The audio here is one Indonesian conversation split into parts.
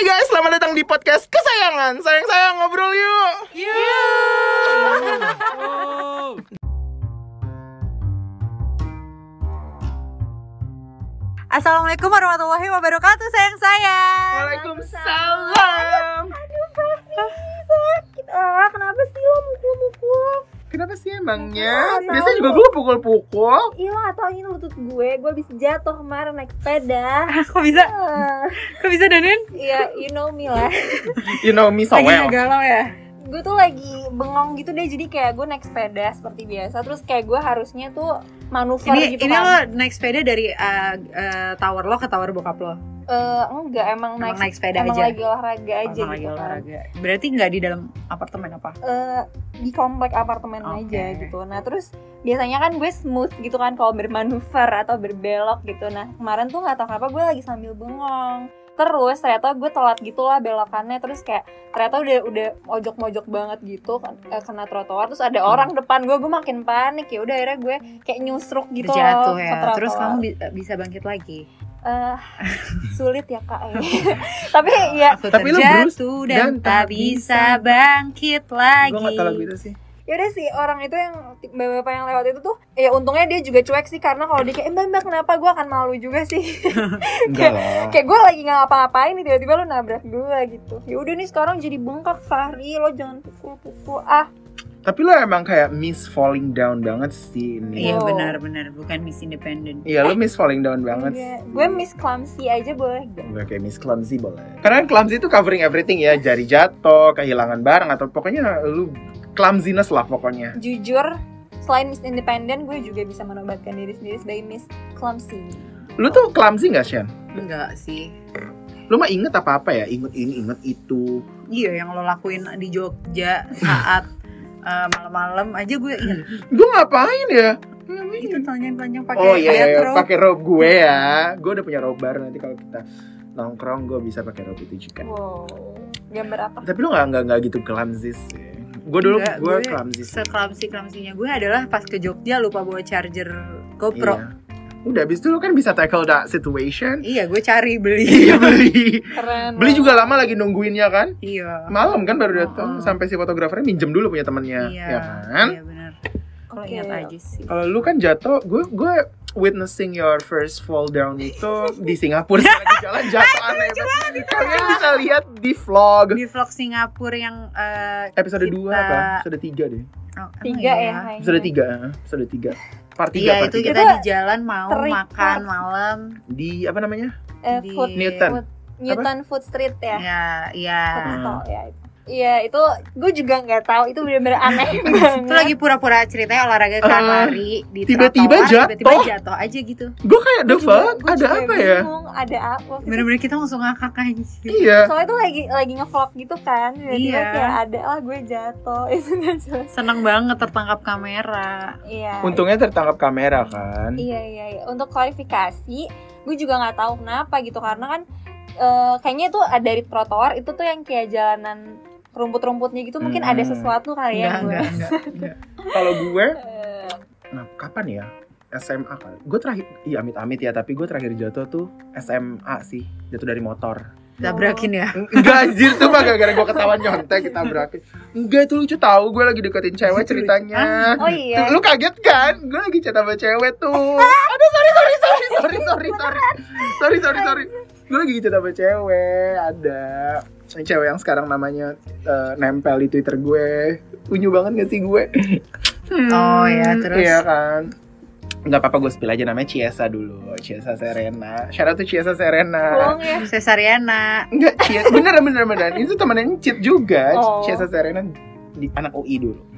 Hai guys, selamat datang di podcast kesayangan. Sayang-sayang ngobrol yuk. Assalamualaikum warahmatullahi wabarakatuh sayang sayang. Waalaikumsalam. Sakit ah, kenapa sih lo mukul-mukul? Kenapa sih emangnya? Tahu. Biasanya juga gue pukul-pukul. Iya atau ini lutut gue, gue habis jatuh kemarin naik sepeda. Kok bisa? Ah, Kok bisa Danin? Iya, you know me lah. You know me so Lagi well. galau ya? gue tuh lagi bengong gitu deh, jadi kayak gue naik sepeda seperti biasa. Terus kayak gue harusnya tuh manuver Ini gitu ini kan. lo naik sepeda dari uh, uh, tower lo ke tower bokap lo. Eh, enggak, emang, Emang naik, naik sepeda emang aja. lagi olahraga aja Emang lagi gitu kan. olahraga. Berarti nggak di dalam apartemen apa? eh, di komplek apartemen Oke. aja gitu. Nah terus biasanya kan gue smooth gitu kan kalau bermanuver atau berbelok gitu. Nah kemarin tuh nggak tahu kenapa gue lagi sambil bengong. Terus ternyata gue telat gitu lah belokannya terus kayak ternyata udah udah mojok-mojok banget gitu kan eh, kena trotoar terus ada Hmm. orang depan gue gue makin panik ya udah akhirnya gue kayak nyusruk gitu Terjatuh loh ya. Terus kamu bi- bisa bangkit lagi. Eh, sulit ya kak tapi ya Aku Tapi lu Bruce, dan, dan tak bisa bangkit lagi. Gue gak tau lagu itu sih. Yaudah sih orang itu yang bapak yang lewat itu tuh ya untungnya dia juga cuek sih karena kalau dia kayak eh, mbak mbak kenapa gue akan malu juga sih Enggak lah. kayak gue lagi nggak ngapa-ngapain nih tiba-tiba lu nabrak gue gitu ya udah nih sekarang jadi bengkak Fahri lo jangan pukul-pukul ah Tapi lo emang kayak miss falling down banget sih ini. Iya Oh. benar-benar bukan Miss Independent. Iya, lo miss falling down banget. Enggak. gue miss clumsy aja boleh gak? Gue kayak Miss Clumsy boleh. Karena kan clumsy itu covering everything ya, jari jatuh, kehilangan barang atau pokoknya lu clumsiness lah pokoknya. jujur selain miss independent gue juga bisa menobatkan diri sendiri sebagai miss clumsy Lu tuh clumsy gak, Shan? Enggak sih. Lu mah inget apa-apa ya? Inget ini, inget itu. Iya yang lo lakuin di Jogja saat uh, malam-malam aja gue inget. Gue ngapain ya? Itu telanjang-telanjang pakai Oh iya, iya, pakai robe gue ya. Gue udah punya robe baru nanti kalau kita nongkrong gue bisa pakai robe itu juga. wow gambar apa? Tapi lu nggak nggak nggak gitu clumsy sih. Gue dulu Enggak, gue gue clumsy sih. seklamsi klamsinya gue adalah pas ke Jogja lupa bawa charger GoPro. Iya. Udah, abis itu kan bisa tackle that situation. Iya, gue cari beli. Iya beli. keren Beli juga lama lagi nungguinnya kan. iya. Malam kan baru datang Oh. sampai si fotografernya minjem dulu punya temennya, Iya. ya kan? Iya benar. Kalau Oke. ingat aja sih. Kalau lu kan jatuh, gue gue witnessing your first fall down itu di Singapura lagi jalan jatuh aneh banget. Kalian bisa lihat di vlog Di vlog Singapura yang eh, episode kita- 2 apa? Episode 3 deh. oh, tiga iya? ya kayaknya. Episode 3, episode 3. Part 3, Iya, part itu 3. kita di jalan mau terikat. makan malam. Di apa namanya? eh, Di- food Newton. food- Newton Food Street ya Ya, iya. Food stall ya Iya itu gue juga nggak tahu itu benar-benar aneh banget. Itu lagi pura-pura ceritanya olahraga kan Eh, lari di tiba-tiba jatuh. tiba-tiba jatuh aja gitu. Gue kayak the fuck, ada juga apa ya? bingung, Ada apa? Bener-bener kita langsung ngakak aja. Iya. Soalnya itu lagi lagi ngevlog gitu kan, tiba-tiba Iya. kayak ada lah gue jatuh itu jelas. Seneng banget tertangkap kamera. Iya. Untungnya tertangkap kamera kan. Iya iya iya. Untuk klarifikasi, gue juga nggak tahu kenapa gitu karena kan eh, kayaknya itu ada dari trotoar itu tuh yang kayak jalanan rumput-rumputnya gitu mungkin ada hmm. sesuatu kali ya gue. Kalau gue, eh. nah kapan ya? SMA kali. Gue terakhir, iya amit-amit ya, tapi gue terakhir jatuh tuh SMA sih, jatuh dari motor. Tabrakin ya? Oh. Enggak anjir tuh mah gara-gara gue ketawa nyontek tabrakin Enggak itu lucu tahu gue lagi deketin cewek ceritanya ah, Oh iya Lu kaget kan? Gue lagi chat sama cewek tuh Aduh sorry sorry sorry sorry sorry sorry Sorry sorry sorry Gue lagi chat sama cewek ada cewek yang sekarang namanya eh, nempel di Twitter gue. Unyu banget gak sih gue? Hmm, Oh, ya, terus? Iya kan. Nggak apa-apa gue spill aja namanya Ciesa dulu. Ciesa Serena. Shout out to Ciesa Serena. Bohong ya. Cesariana. Enggak, Ciesa. Bener bener bener. Itu temennya Cit juga. Oh. Ciesa Serena di anak UI dulu.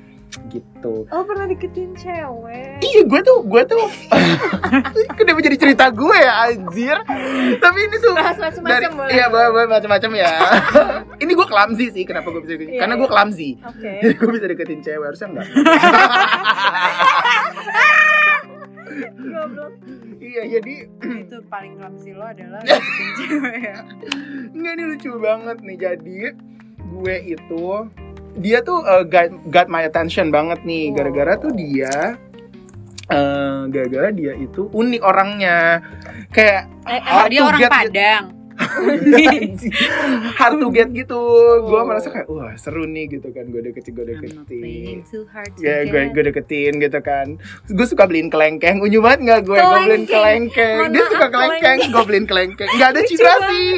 Gitu. Oh pernah deketin cewek. Iya gue tuh, gue tuh Kenapa jadi cerita gue ya anjir Tapi ini tuh Bahas macem-macem dari- boleh. Iya macam-macam ya Ini gue clumsy sih Kenapa gue bisa deketin Iya, Karena iya. gue clumsy Oke. Jadi gue bisa deketin cewek Harusnya enggak Goblok. Iya jadi itu paling clumsy lo adalah deketin cewek ya. Enggak ini lucu banget nih Jadi gue itu Dia tuh uh, got, got my attention banget nih. Gara-gara tuh dia eh, Gara-gara dia itu unik orangnya. Kayak Eh, dia orang get- Padang. Hard to get gitu. Gue merasa kayak wah seru nih gitu kan. Gue deketin gue deketin. ya gue gue deketin gitu kan. Gue suka beliin kelengkeng. Unyu banget nggak gue gue beliin kelengkeng. Dia suka kelengkeng. gue beliin kelengkeng. Nggak ada citra sih.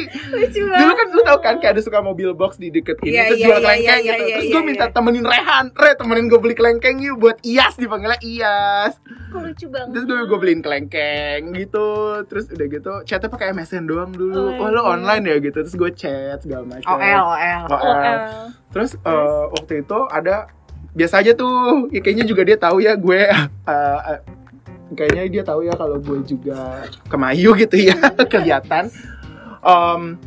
Dulu kan lu tau kan kayak ada suka mobil box di deket ini Iya, terus iya, jual iya, kelengkeng iya, gitu. iya, terus iya, gue minta iya. temenin Rehan. Re temenin gue beli kelengkeng yuk buat Iyas dipanggilnya Iyas kok lucu banget terus gue gue beliin kelengkeng gitu. Terus udah gitu chatnya pakai MSN doang dulu. Oh, oh, lo iya. online ya gitu. Terus gue chat segala macam OL OL OL. OL. terus eh, waktu itu ada biasa aja tuh. Ya, kayaknya juga dia tahu ya gue eh, kayaknya dia tahu ya kalau gue juga kemayu gitu ya kelihatan. Em,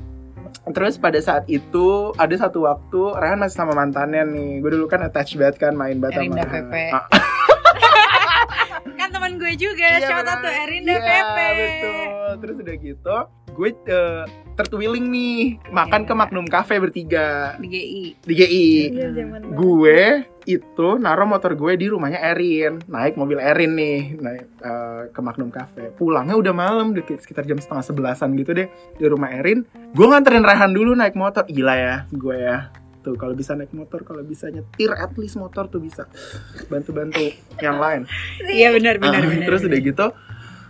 terus pada saat itu ada satu waktu Rehan masih sama mantannya nih. Gue dulu kan attach banget kan main banget sama Erinda Pepe. Ah, kan teman gue juga Iya, shout out to Erinda Iya, Pepe. betul. Terus udah gitu, gue eh, tertwiling nih makan Iya. ke Magnum Cafe bertiga di GI di GI. Iya, dulu. Gue itu naruh motor gue di rumahnya Erin, naik mobil Erin nih, naik eh, ke Magnum Cafe. Pulangnya udah malam, sekitar jam setengah sebelasan gitu deh di rumah Erin. Gue nganterin Rehan dulu naik motor, gila ya, gue ya. Tuh kalau bisa naik motor, kalau bisa nyetir at least motor tuh bisa bantu-bantu yang lain. iya benar benar benar Terus udah gitu,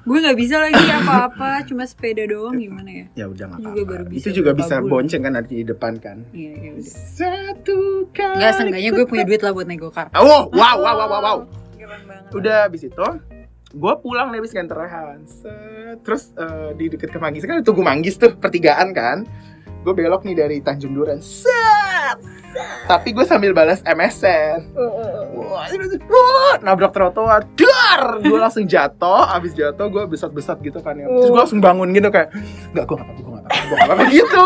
gue nggak bisa lagi apa-apa cuma sepeda doang gimana ya ya udah nggak apa-apa. Itu juga bisa bulan. bonceng kan ada di depan kan. iya iya udah Satu kali. Enggak, seenggaknya gue punya duit lah buat naik gokar Oh, wow, wow, wow, wow, wow. Keren banget. Udah habis itu, gue pulang nih habis nganter Rehan. Set. Terus eh, di deket ke Manggis kan ada tugu Manggis tuh pertigaan kan. Gue belok nih dari Tanjung Duren. Set. Tapi gue sambil balas MSN. Wah, nabrak trotoar, dar, gue langsung jatuh, abis jatuh gue besat-besat gitu kan ya, terus gue langsung bangun gitu kayak, nggak gue nggak apa-apa, gue nggak apa-apa, gue nggak apa-apa. Gitu,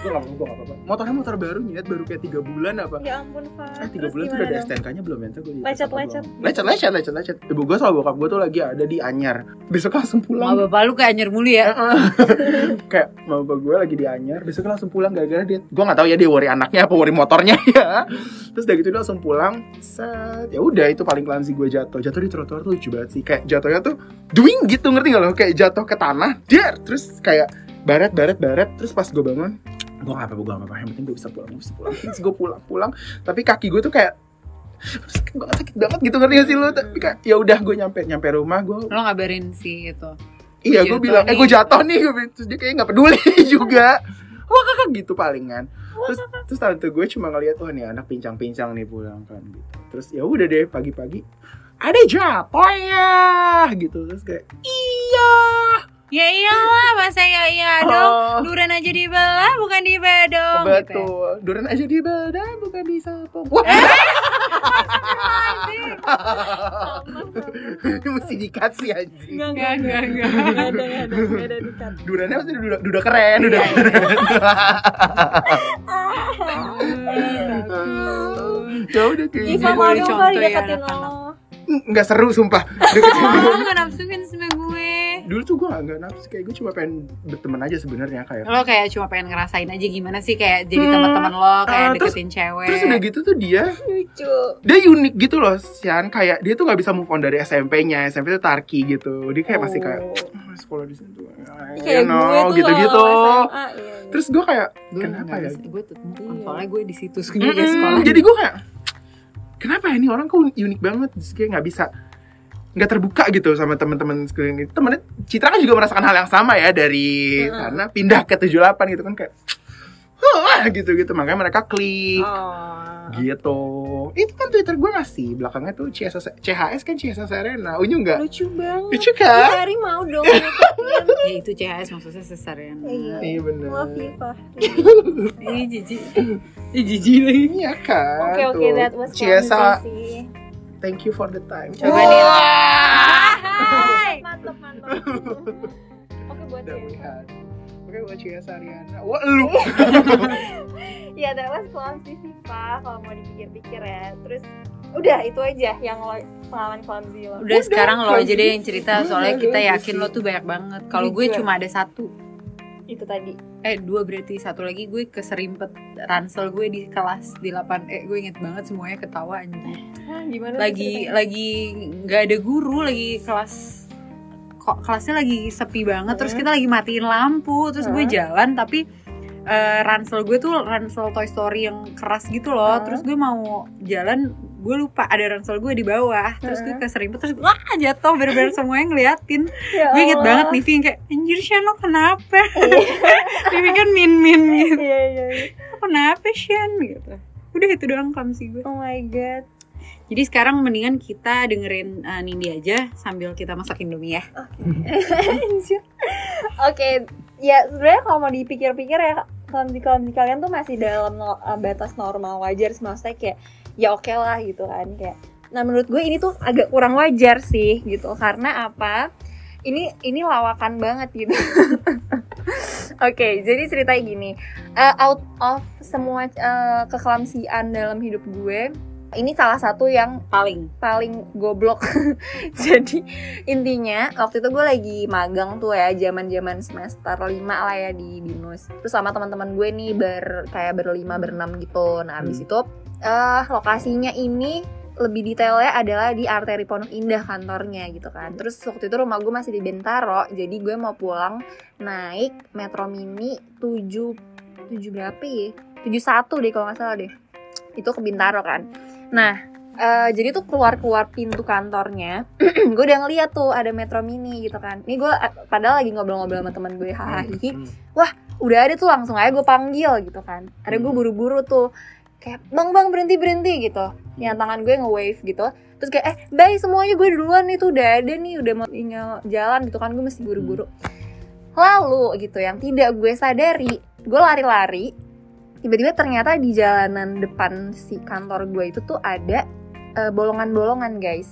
gue nggak apa-apa, apa-apa. Motornya motor baru nyet, baru kayak tiga bulan apa? Ya ampun, Pak. Eh tiga Terus bulan tuh udah ada dong? STNK-nya belum ya? Gue Lecet, lecet. lecet, lecet, lecet, lecet. Ibu gue sama bokap gue tuh lagi ada di Anyar, besok langsung pulang. bapak lu kayak anyer mulu ya kayak mama bapak gue lagi di Anyar, besok langsung pulang gara-gara dia, gue nggak tahu ya dia worry anaknya apa worry motornya ya. Terus udah gitu dia langsung pulang, set, ya udah itu paling clumsy gue jatuh, jatuh di trotoar tuh lucu banget sih, kayak jatuhnya tuh doing gitu ngerti gak lo, kayak jatuh ke tanah, der, terus kayak baret, baret, baret, terus pas gue bangun, gue gak apa-apa, gue gak apa-apa, yang penting gue bisa pulang, gue bisa pulang, terus gue pulang, pulang, tapi kaki gue tuh kayak sakit banget, sakit banget gitu ngerti gak sih lo, tapi kayak ya udah gue nyampe nyampe rumah gue Lo ngabarin sih itu. Iya, gue bilang, eh gue jatuh nih, gue terus dia kayak nggak peduli juga. Wah kakak gitu palingan. Terus terus tante gue cuma ngeliat, wah nih anak pincang-pincang nih pulang kan gitu. Terus ya udah deh pagi-pagi, ada jatuh ya, gitu. Terus kayak iya. Ya iyalah masa ya iya dong Oh, Duren aja dibelah bukan dibedong gitu ya. betul. Duren aja di badan bukan di sapong. Wah, mesti dikasih anjing. Enggak, Enggak, enggak, enggak. Enggak ada, enggak ada, enggak ada di cut. Durannya pasti duda, duda keren, duda Iya, keren. Ya udah kayak Iva gitu. dong, contoh Pak, ya, anak-anak. lo. nggak seru sumpah deketin gue. Oh, gak nafsu kan sama gue dulu tuh gue nggak nggak nafsu kayak gue cuma pengen berteman aja sebenarnya kayak. Lo kayak cuma pengen ngerasain aja gimana sih Kayak jadi teman-teman lo Kayak terus- deketin cewek. terus udah gitu tuh dia Lucu. dia unik gitu loh Sian. Kayak dia tuh nggak bisa move on dari SMP-nya SMP tuh Tarki gitu. Dia kayak masih kayak Oh. "Ah, sekolah di situ. Ini kayak gue tuh gitu-gitu. kalau SMA, iya, iya. terus gue kayak Gue kenapa ya? Gue tuh. Soalnya gue di situ juga sekolah. Jadi gue kayak kenapa ya? Ini orang kok unik banget. Terus kayak nggak bisa nggak terbuka gitu sama teman-teman sekeliling itu temennya Citra kan juga merasakan hal yang sama ya dari Heeh. sana pindah ke 78 gitu kan kayak Wah gitu gitu makanya mereka klik Oh. gitu itu kan twitter gue ngasih belakangnya tuh CSS, CHS kan CSS Serena unyu nggak Lucu banget. lucu kan Hari mau dong. Ya itu CHS maksudnya sesarian Iya. iya bener Love you, Pak. Ini jijik Ini jijik lagi iya kan Oke, oke, tuh. that was sih. Thank you for the time. Coba nih Hai. Mantap, mantap. Oke, buat udah melihat oke buat Ciesa Ariana. Wah lu. Ya, that was clumsy sih, Pak. Kalau mau dipikir-pikir ya. Terus udah itu aja yang lo pengalaman clumsy lo. Udah sekarang lo aja deh yang cerita. Soalnya Udah, kita udah, yakin udah lo tuh banyak banget. Kalau gue cuma ada satu Itu tadi. Eh dua berarti Satu lagi gue keserimpet Ransel gue di kelas di 8 Eh gue inget banget semuanya ketawa anjing Hah, gimana? tuh Lagi ceritanya? lagi nggak ada guru Lagi kelas kok kelasnya lagi sepi banget terus Hmm. kita lagi matiin lampu terus gue Hmm. jalan tapi eh, ransel gue tuh ransel Toy Story yang keras gitu loh Hmm. terus gue mau jalan gue lupa ada ransel gue di bawah. Terus gue keserimpet terus wah jatuh. Bener-bener semuanya ngeliatin. Ya gue inget banget nih kayak anjir lo kenapa? Iya. Vivi kan min min gitu Iya iya. iya. "Lo kenapa Shan? Gitu. Udah itu doang sih gue Oh my god. jadi sekarang mendingan kita dengerin uh, Nindi aja sambil kita masak Indomie ya. Oke, ya sebenarnya kalau mau dipikir-pikir ya kalau di kalau di kalian tuh masih dalam no- uh, batas normal wajar sih. Maksudnya kayak ya oke lah gitu kan kayak. Nah menurut gue ini tuh agak kurang wajar sih gitu karena apa? Ini ini lawakan banget gitu. Oke, jadi ceritanya gini, Uh, out of semua uh, kekelamsian dalam hidup gue, ini salah satu yang paling paling goblok. Jadi intinya waktu itu gue lagi magang tuh ya zaman-zaman semester 5 lah ya di Binus. Terus sama teman-teman gue nih ber kayak berlima berenam gitu. Nah, habis itu eh lokasinya ini lebih detailnya adalah di arteri Pondok Indah kantornya gitu kan. Terus waktu itu rumah gue masih di Bentaro, jadi gue mau pulang naik Metro Mini 7 7 berapa ya? 71 deh kalau nggak salah deh. Itu ke Bintaro kan. Nah, eh, jadi tuh keluar-keluar pintu kantornya, gue udah ngeliat tuh ada Metro Mini gitu kan. Ini gue padahal lagi ngobrol-ngobrol sama teman gue hahaha Hmm. udah ada tuh langsung aja gue panggil gitu kan ada gue Hmm. buru-buru tuh kayak bang bang berhenti berhenti gitu. Yang tangan gue nge-wave gitu. Terus kayak eh bye semuanya gue duluan nih tuh udah ada nih udah mau tinggal jalan gitu kan gue mesti buru-buru. Lalu gitu yang tidak gue sadari gue lari-lari tiba-tiba ternyata di jalanan depan si kantor gue itu tuh ada eh, bolongan-bolongan guys.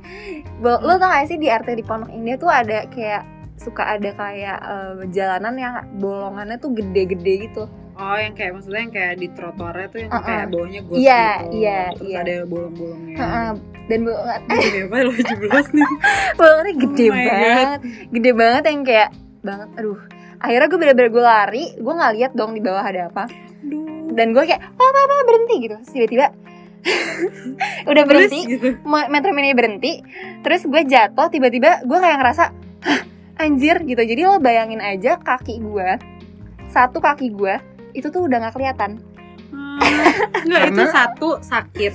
Bol- lo tau gak sih di arteri Pondok Indah tuh ada kayak suka ada kayak eh, jalanan yang bolongannya tuh gede-gede gitu. Oh yang kayak maksudnya yang kayak di trotoarnya tuh yang Uh-uh. kayak bawahnya got Iya, gitu. iya, terus iya. ada bolong-bolongnya. Heeh, dan bolongan Gede apa lo jeblos nih. Bolongannya gede Oh banget. Gede banget yang kayak banget aduh. Akhirnya gue bener-bener gue lari gue nggak lihat dong di bawah ada apa. Aduh. dan gue kayak apa apa, berhenti gitu. Terus tiba-tiba udah berhenti Terus gitu metro mini berhenti. Terus gue jatuh tiba-tiba gue kayak ngerasa "Hah, anjir gitu. Jadi lo bayangin aja kaki gue satu kaki gue itu tuh udah nggak kelihatan. Hmm, Enggak itu satu sakit.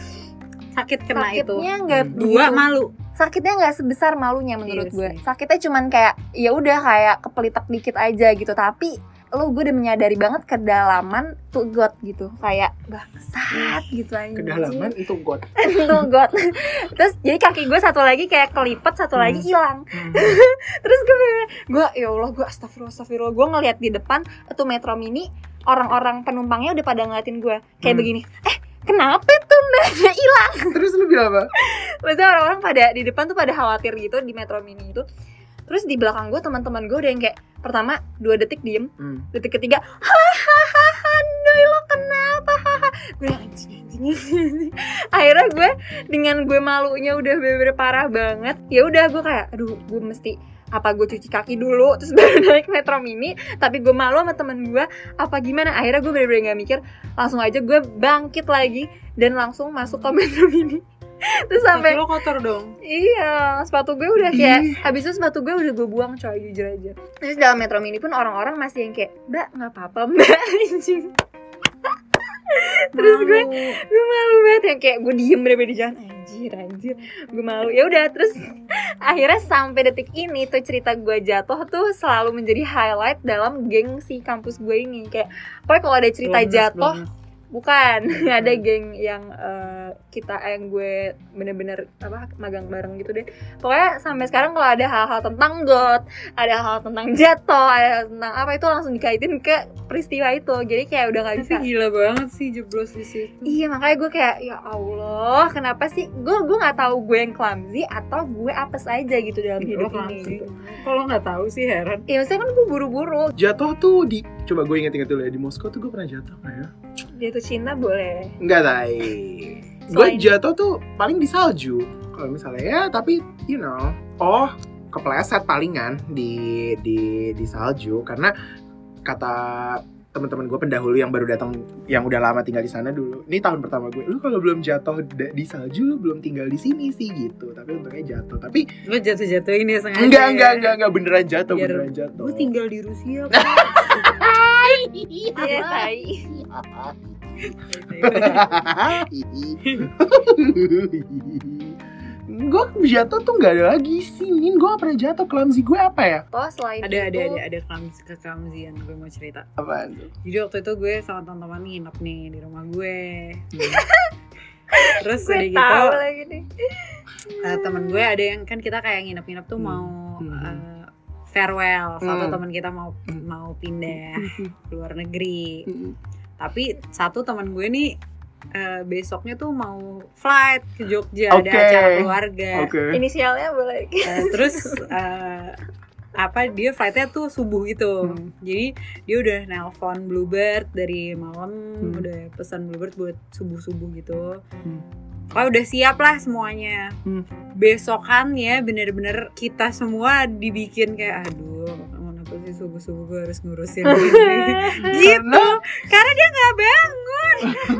Sakit kena itu. Sakitnya nggak Hmm. dua malu. Sakitnya nggak sebesar malunya menurut Iya gue sakitnya cuman kayak ya udah kayak kepelitak dikit aja gitu. Tapi lo gue udah menyadari banget kedalaman tuh got gitu. Kayak bangsat gitu aja kedalaman itu got. Tuh got. Terus jadi kaki gue satu lagi kayak kelipet satu lagi Hmm. hilang terus gue gue ya Allah gue astagfirullah astagfirullah gue ngeliat di depan itu metro mini orang-orang penumpangnya udah pada ngeliatin gue. Kayak Hmm. begini eh kenapa tuh mbaknya hilang? Terus lu bilang apa? Maksudnya orang-orang pada di depan tuh pada khawatir gitu di metro mini itu terus di belakang gue teman-teman gue udah yang kayak pertama dua detik diem. Hmm. detik ketiga hahaha Noy lo kenapa? Haha gue anjing anjing. akhirnya gue dengan gue malunya udah bener-bener parah banget ya udah gue kayak aduh gue mesti apa gue cuci kaki dulu? Terus baru naik metro mini tapi gue malu sama temen gue apa gimana? Akhirnya gue bener-bener gak mikir langsung aja gue bangkit lagi dan langsung masuk ke metro mini terus sampai lo kotor dong Iya, sepatu gue udah kayak habis itu sepatu gue udah gue buang coy jujur aja. Terus dalam Metro Mini pun orang-orang masih yang kayak, "Mbak, nggak apa-apa, Mbak." Anjing. Terus gue gue malu banget yang kayak gue diem bener-bener di jalan anjir anjir gue malu ya udah terus akhirnya sampai detik ini tuh cerita gue jatuh tuh selalu menjadi highlight dalam geng si kampus gue ini kayak pokoknya kalau ada cerita jatuh. bukan ada geng yang eh, kita yang gue bener-bener apa magang bareng gitu deh. Pokoknya sampai sekarang kalau ada hal-hal tentang got ada hal tentang jatuh ada hal tentang apa itu langsung dikaitin ke peristiwa itu. Jadi kayak udah gak bisa. Tapi gila banget sih jeblos di situ. Iya makanya gue kayak ya Allah kenapa sih? Gue gue nggak tahu gue yang clumsy atau gue apes aja gitu dalam Lo hidup ini. gitu. Kalau nggak tahu sih heran. Ya maksudnya kan gue buru-buru. Jatuh tuh di coba gue inget-inget dulu ya di Moskow tuh gue pernah jatuh nggak ya jatuh cinta boleh. Enggak tay gue jatuh tuh paling di salju kalau misalnya ya tapi you know oh kepleset palingan di di di salju karena kata teman-teman gue pendahulu yang baru datang yang udah lama tinggal di sana dulu ini tahun pertama gue lu kalau belum jatuh di salju lu belum tinggal di sini sih gitu tapi untungnya jatuh tapi Lo jatuh-jatuhin ya sengaja. enggak enggak enggak enggak beneran jatuh Biar beneran jatuh Gue tinggal di Rusia. Iya, tai. gue jatuh tuh nggak ada lagi sih Nin gue gak pernah jatuh clumsy gue apa ya Oh, selain ada ada itu, ada ada clumsy kekamsian gue mau cerita. apaan tuh Jadi waktu itu gue sama teman-teman nginep nih di rumah gue. Hmm. Terus gue udah gitu lagi nih. eh, temen gue ada yang kan kita kayak nginep-nginep tuh Hmm. mau Hmm. eh, farewell. Satu Hmm. teman kita mau Hmm. mau pindah ke luar negeri. Hmm. Tapi satu teman gue nih eh, besoknya tuh mau flight ke Jogja Oke. ada acara keluarga. oke Inisialnya boleh. Eh, terus eh, apa dia flightnya tuh subuh gitu Hmm. jadi dia udah nelpon Bluebird dari malam Hmm. udah pesan Bluebird buat subuh subuh gitu Hmm. Oh udah siap lah semuanya. Hmm. besokannya bener-bener kita semua dibikin kayak aduh kenapa sih? Subuh subuh gue harus ngurusin ini. Gitu. Karena dia nggak bangun.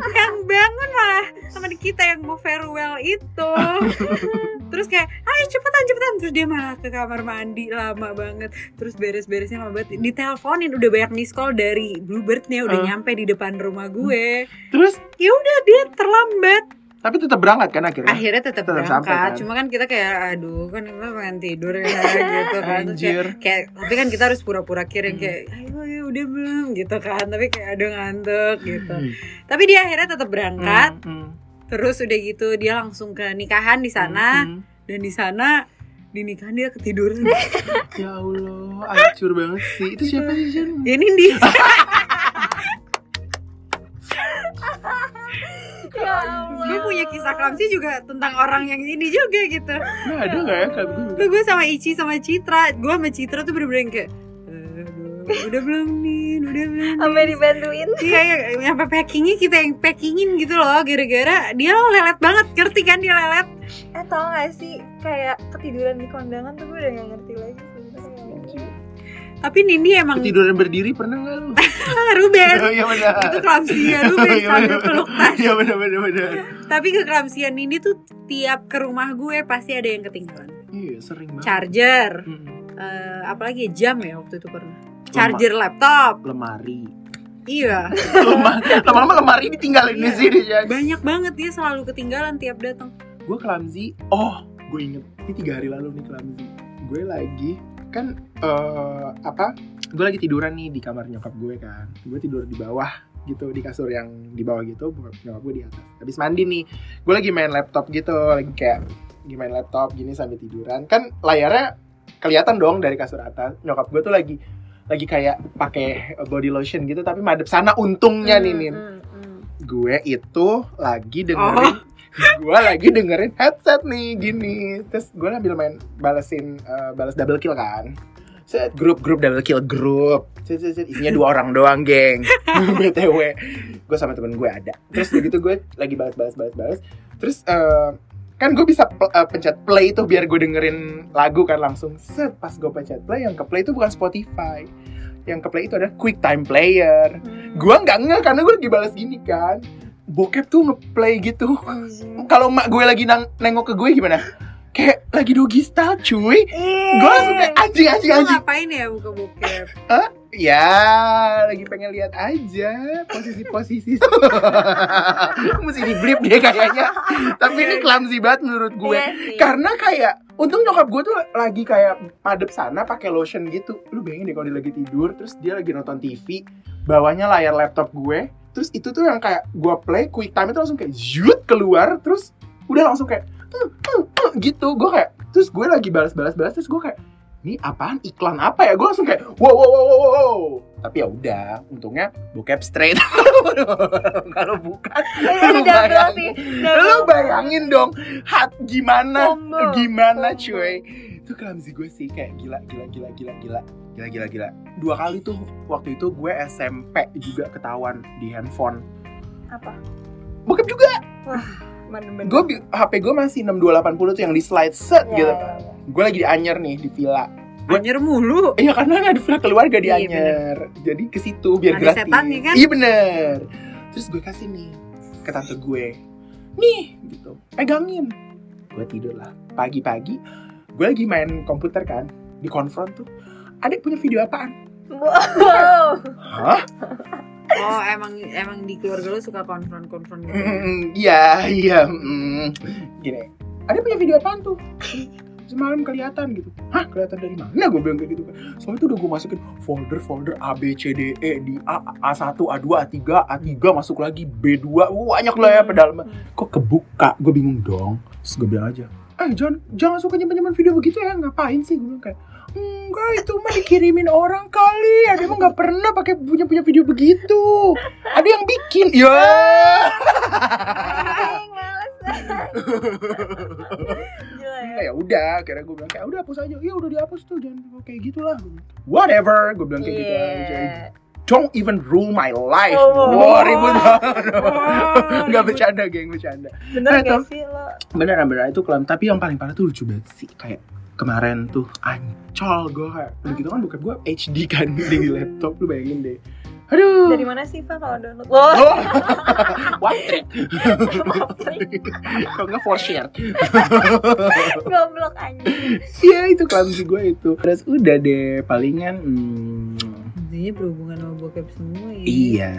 Yang bangun malah teman kita yang mau farewell itu. Terus kayak ayo cepetan cepetan. Terus dia malah ke kamar mandi lama banget. Terus beres-beresnya lama banget. Diteleponin udah banyak miss call dari Bluebird-nya udah Uh. nyampe di depan rumah gue. Terus? Ya udah dia terlambat tapi tetap berangkat kan akhirnya akhirnya tetap Tetap berangkat sampai, kan? cuma kan kita kayak aduh kan kita pengen tidur ya gitu kan Terus kayak, kayak tapi kan kita harus pura-pura kirim Hmm. kayak ayo ayo udah belum gitu kan tapi kayak ada ngantuk gitu Hmm. tapi dia akhirnya tetap berangkat Hmm. terus udah gitu dia langsung ke nikahan di sana Hmm. dan di sana di nikahan dia ketiduran ya Allah hancur banget sih itu siapa sih Jen? ini dia klamsi juga tentang orang yang ini juga gitu Nggak ada nggak ya gue Tuh gue sama Ici sama Citra Gue sama Citra tuh bener-bener yang kayak "Aduh, Udah belum nih Udah belum nih?" Sampai dibantuin. Iya, ya, nyampe packingnya kita yang packingin gitu loh Gara-gara dia lelet banget Ngerti kan dia lelet Eh tau gak sih kayak ketiduran di kondangan tuh gue udah gak ngerti lagi sebenarnya. Tapi Nindi emang tiduran berdiri pernah nggak lu? Ruben. Iya benar. Itu kelamsian Ruben Iya, sambil benar. peluk tas. Iya benar benar benar. Tapi kekelamsian Nindi tuh Tiap ke rumah gue pasti ada yang ketinggalan. Iya sering banget. Charger. Hmm. eh, Apalagi jam ya waktu itu pernah. Charger laptop. Lemari. Iya. Lemar- lama-lama lemari ditinggalin di sini ya. Banyak banget dia selalu ketinggalan tiap datang. Gue clumsy oh gue inget. Ini tiga hari lalu nih clumsy gue lagi kan eh, apa gue lagi tiduran nih di kamar nyokap gue kan. Gue tidur di bawah gitu di kasur yang di bawah gitu nyokap gue di atas. Habis mandi nih gue lagi main laptop gitu lagi kayak lagi main laptop gini sambil tiduran. Kan layarnya kelihatan dong dari kasur atas. Nyokap gue tuh lagi lagi kayak pakai body lotion gitu tapi madep. Sana untungnya nih Nin. Hmm, hmm. gue itu lagi dengerin gue lagi dengerin headset nih gini. Terus gue sambil main balesin eh, balas double kill kan. Set. Grup grup double kill grup. Set, set, set. isinya dua orang doang geng. Btw gue sama temen gue ada. Terus begitu gue lagi balas balas balas balas terus eh, kan gue bisa pe- eh, pencet play itu biar gue dengerin lagu kan langsung. Set pas gue pencet play yang ke play itu bukan Spotify. Yang ke play itu ada quick time player. Hmm. gue nggak nge karena gue lagi balas gini kan bokep tuh ngeplay gitu. Kalau mak gue lagi nang nengok ke gue gimana? Kayak lagi doggy style cuy. Ih. gue langsung kayak anjing anjing Lo anjing. ngapain ya buka bokep? ya lagi pengen lihat aja posisi-posisi. Mesti di blip dia kayaknya. Tapi ini clumsy banget menurut gue. Iya karena kayak untung nyokap gue tuh lagi kayak madep sana pakai lotion gitu. Lu bayangin deh kalau dia lagi tidur terus dia lagi nonton TV bawahnya layar laptop gue terus itu tuh yang kayak gue play quick time itu langsung kayak zut keluar terus udah langsung kayak "Uh, uh, uh," gitu gue kayak terus gue lagi balas-balas-balas terus gue kayak ini apaan iklan apa ya gue langsung kayak wow wow wow wow, wow. tapi ya udah untungnya bokep straight kalau bukan Ini lu bayangin. sih. lu bayangin dong hat gimana Combo. gimana cuy itu clumsy gue sih kayak gila gila gila gila gila gila gila gila dua kali tuh waktu itu gue SMP juga ketahuan di handphone Apa? bokep juga Bener-bener. gue HP gue masih 6280 tuh yang di slide set Ya, gitu ya, ya. gue lagi di Anyer nih di villa Gua- Anyer mulu. Iya karena ada villa keluarga di Iya, Anyer. Jadi ke situ biar Ada gratis. setannya kan? Iya bener. Terus gue kasih nih ke tante gue. Nih gitu. Pegangin. Gue tidur lah. Pagi-pagi gue lagi main komputer kan. Di konfront tuh. Adik punya video apaan? Wow. Hah? Oh emang emang di keluarga lu suka konfront-konfront gitu. Mm, Iya, iya. mm. Gini. Adik punya video apaan tuh? Semalam kelihatan gitu. Hah, kelihatan dari mana? Gue bilang kayak gitu kan. Soalnya tuh udah gue masukin folder-folder A, B, C, D, E di A, A1, A2, A3, A3 masuk lagi B2. Wah, banyak lah ya pedalaman. Kok kebuka? Gue bingung dong. Terus gue bilang aja, eh jangan jangan suka nyimpan-nyimpan video begitu ya. Ngapain sih? Gue bilang kayak, enggak itu mah dikirimin orang kali. Ada emang nggak pernah pakai punya punya video begitu. Ada yang bikin. Ya. Ya. Nah, ya udah, akhirnya gue bilang kayak udah hapus aja. Ya udah dihapus tuh, jangan kayak gitulah. Whatever, gue bilang kayak gitu aja. Iya. Don't even rule my life. Oh. Wah, ribut banget. Oh, Nggak bercanda, geng, bercanda. Bener Eh, gak sih lo? Beneran, beneran itu kelam. Tapi yang paling parah tuh lucu banget sih. Kayak kemarin tuh ancol gue kayak udah gitu kan bukan gue HD kan di laptop lu bayangin deh aduh Dari mana sih Pak kalau download? Oh, Oh, trick. Kalau nggak for share. goblok anjing. Iya itu clumsy gue itu. Terus udah deh palingan. Hmm, Intinya berhubungan sama bokep semua ya. iya.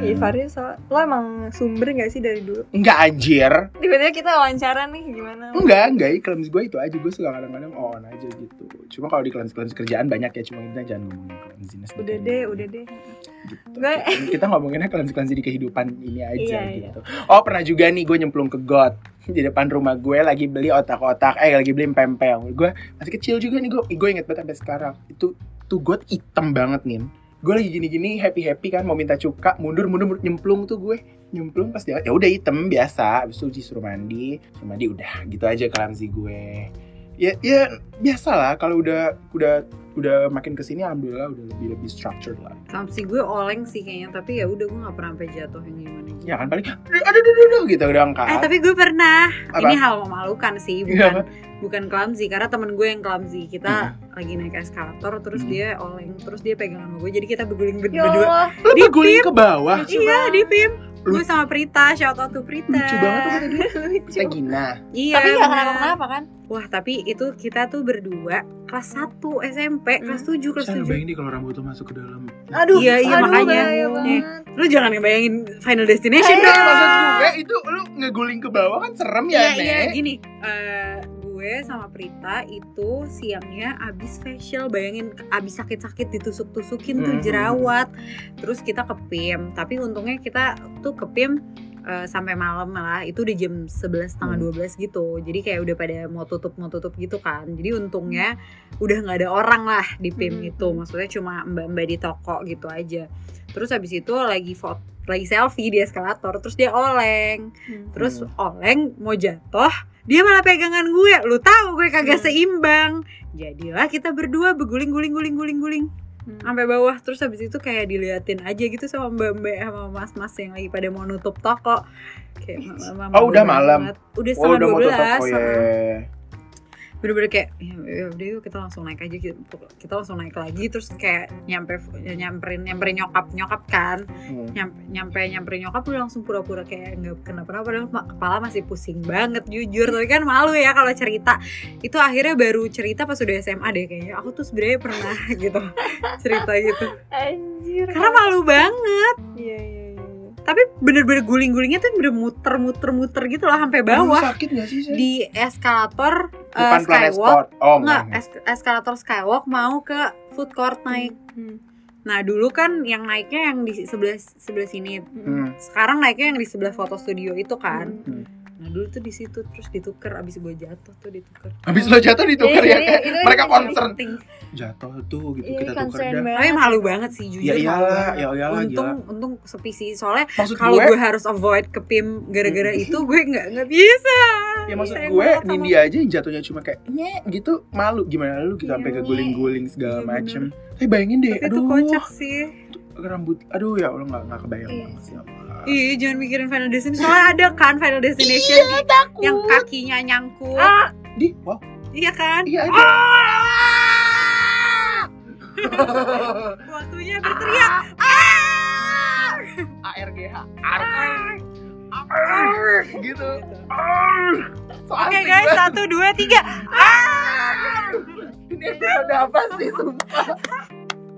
Iya Farid, so, lo emang sumber gak sih dari dulu? Enggak anjir. Tiba-tiba kita wawancara nih gimana? Enggak, enggak. Clumsy gue itu aja. Gue suka kadang-kadang on aja gitu. Cuma kalau di clumsy-clumsy kerjaan banyak ya. Cuma kita jangan ngomongin clumsiness. di Udah deh, gitu. udah deh. Gitu. Gue- Kita ngomonginnya clumsy-clumsy di kehidupan ini aja Iya, iya. gitu. Oh pernah juga nih gue nyemplung ke got di depan rumah gue lagi beli otak-otak eh lagi beli pempel gue masih kecil juga nih gue gue inget banget sampai sekarang itu tuh got hitam banget nih gue lagi gini-gini happy happy kan mau minta cuka mundur mundur nyemplung tuh gue. Nyemplung pas dia ya udah hitam biasa. Habis itu disuruh mandi suruh mandi udah gitu aja clumsy gue. Ya ya biasa lah kalau udah udah udah makin ke sini alhamdulillah udah lebih lebih structured lah. Samsi gue oleng sih kayaknya Tapi ya udah gue gak pernah sampai jatuh yang gimana gitu. ya kan paling aduh aduh aduh, aduh gitu udah angkat Eh tapi gue pernah. Apa? Ini hal memalukan sih Iya, Bukan bukan clumsy Karena temen gue yang clumsy. Kita lagi naik eskalator Terus Hmm. dia oleng Terus dia pegang sama gue Jadi kita berguling ber- Ya berdua. Allah, lu Di berguling ke bawah? Iya di PIM Gue sama Prita Shout out to Prita lucu banget tuh lucu. kita gina Iya Tapi gak benar. kenapa-kenapa kan? Wah tapi itu kita tuh berdua Kelas 1 SMP Kelas 7 Kelas Saya 7 bayangin deh kalau rambut lu masuk ke dalam Aduh, Iya, iya, aduh, makanya. bahaya Iya. banget. Lu jangan ngebayangin Final Destination Eh, dong maksud gue itu lu ngeguling ke bawah kan serem ya, Iya iya gini eh, gue sama Prita itu siangnya abis facial bayangin abis sakit-sakit ditusuk-tusukin tuh Mhm. jerawat terus kita ke PIM tapi untungnya kita tuh ke PIM eh, sampai malam lah itu udah jam 11 setengah Hmm. 12 gitu jadi kayak udah pada mau tutup mau tutup gitu kan jadi untungnya udah nggak ada orang lah di PIM Hmm. itu maksudnya cuma mbak-mbak di toko gitu aja terus habis itu lagi foto lagi selfie di eskalator terus dia oleng Hmm. terus oleng mau jatuh dia malah pegangan gue. Lu tahu gue kagak Hmm. seimbang. Jadilah kita berdua berguling guling guling guling guling. Hmm. sampai bawah. Terus habis itu kayak diliatin aja gitu sama mbak mbak sama mas mas yang lagi pada mau nutup toko. Kayak mama Oh, udah malam? banget. udah Oh setengah udah dua mau tutup. belas. Oh ya bener-bener kayak ya, ya udah yuk kita langsung naik aja gitu kita langsung naik lagi terus kayak nyampe nyamperin nyamperin nyokap nyokap kan Hmm. nyampe nyampe nyamperin nyokap udah langsung pura-pura kayak nggak kenapa-napa padahal kepala masih pusing banget jujur tapi kan malu ya kalau cerita itu akhirnya baru cerita pas udah SMA deh kayaknya aku tuh sebenarnya pernah gitu cerita gitu Anjir. karena malu banget iya, iya. Tapi bener-bener guling-gulingnya tuh bener muter-muter-muter gitu loh sampai bawah Aduh, sakit gak sih di eskalator uh, skywalk oh Enggak, enggak es- eskalator skywalk mau ke food court naik. Hmm. Nah, dulu kan yang naiknya yang di sebelah sebelah sini. Hmm. Sekarang naiknya yang di sebelah foto studio itu kan. Hmm. Nah, dulu tuh di situ terus ditukar abis gue jatuh tuh ditukar. habis lo jatuh ditukar Iya, ya iya, mereka concern Ting. jatuh tuh gitu Iya, kita tukar dah. Tapi malu banget sih jujur. ya iyalah ya iyalah untung gila untung sepi sih soalnya kalau gue gue harus avoid ke PIM gara-gara itu gue nggak nggak bisa. ya maksud Sayang gue Nindi aja yang jatuhnya cuma kayak nye gitu malu gimana lu kita Iya, sampai ke nye. guling-guling segala macem tapi bayangin deh Tapi itu aduh kocak sih. rambut aduh ya Allah nggak nggak kebayang banget sih Allah. Iya, jangan mikirin Final Destination. Soalnya ada kan Final Destination Iya, yang kakinya nyangkut. Ah, di wow Iya kan? iya ada Waktunya berteriak. ARGH Ar- Ar- gitu Oke asik guys, banget. satu, dua, tiga. ini episode apa sih sumpah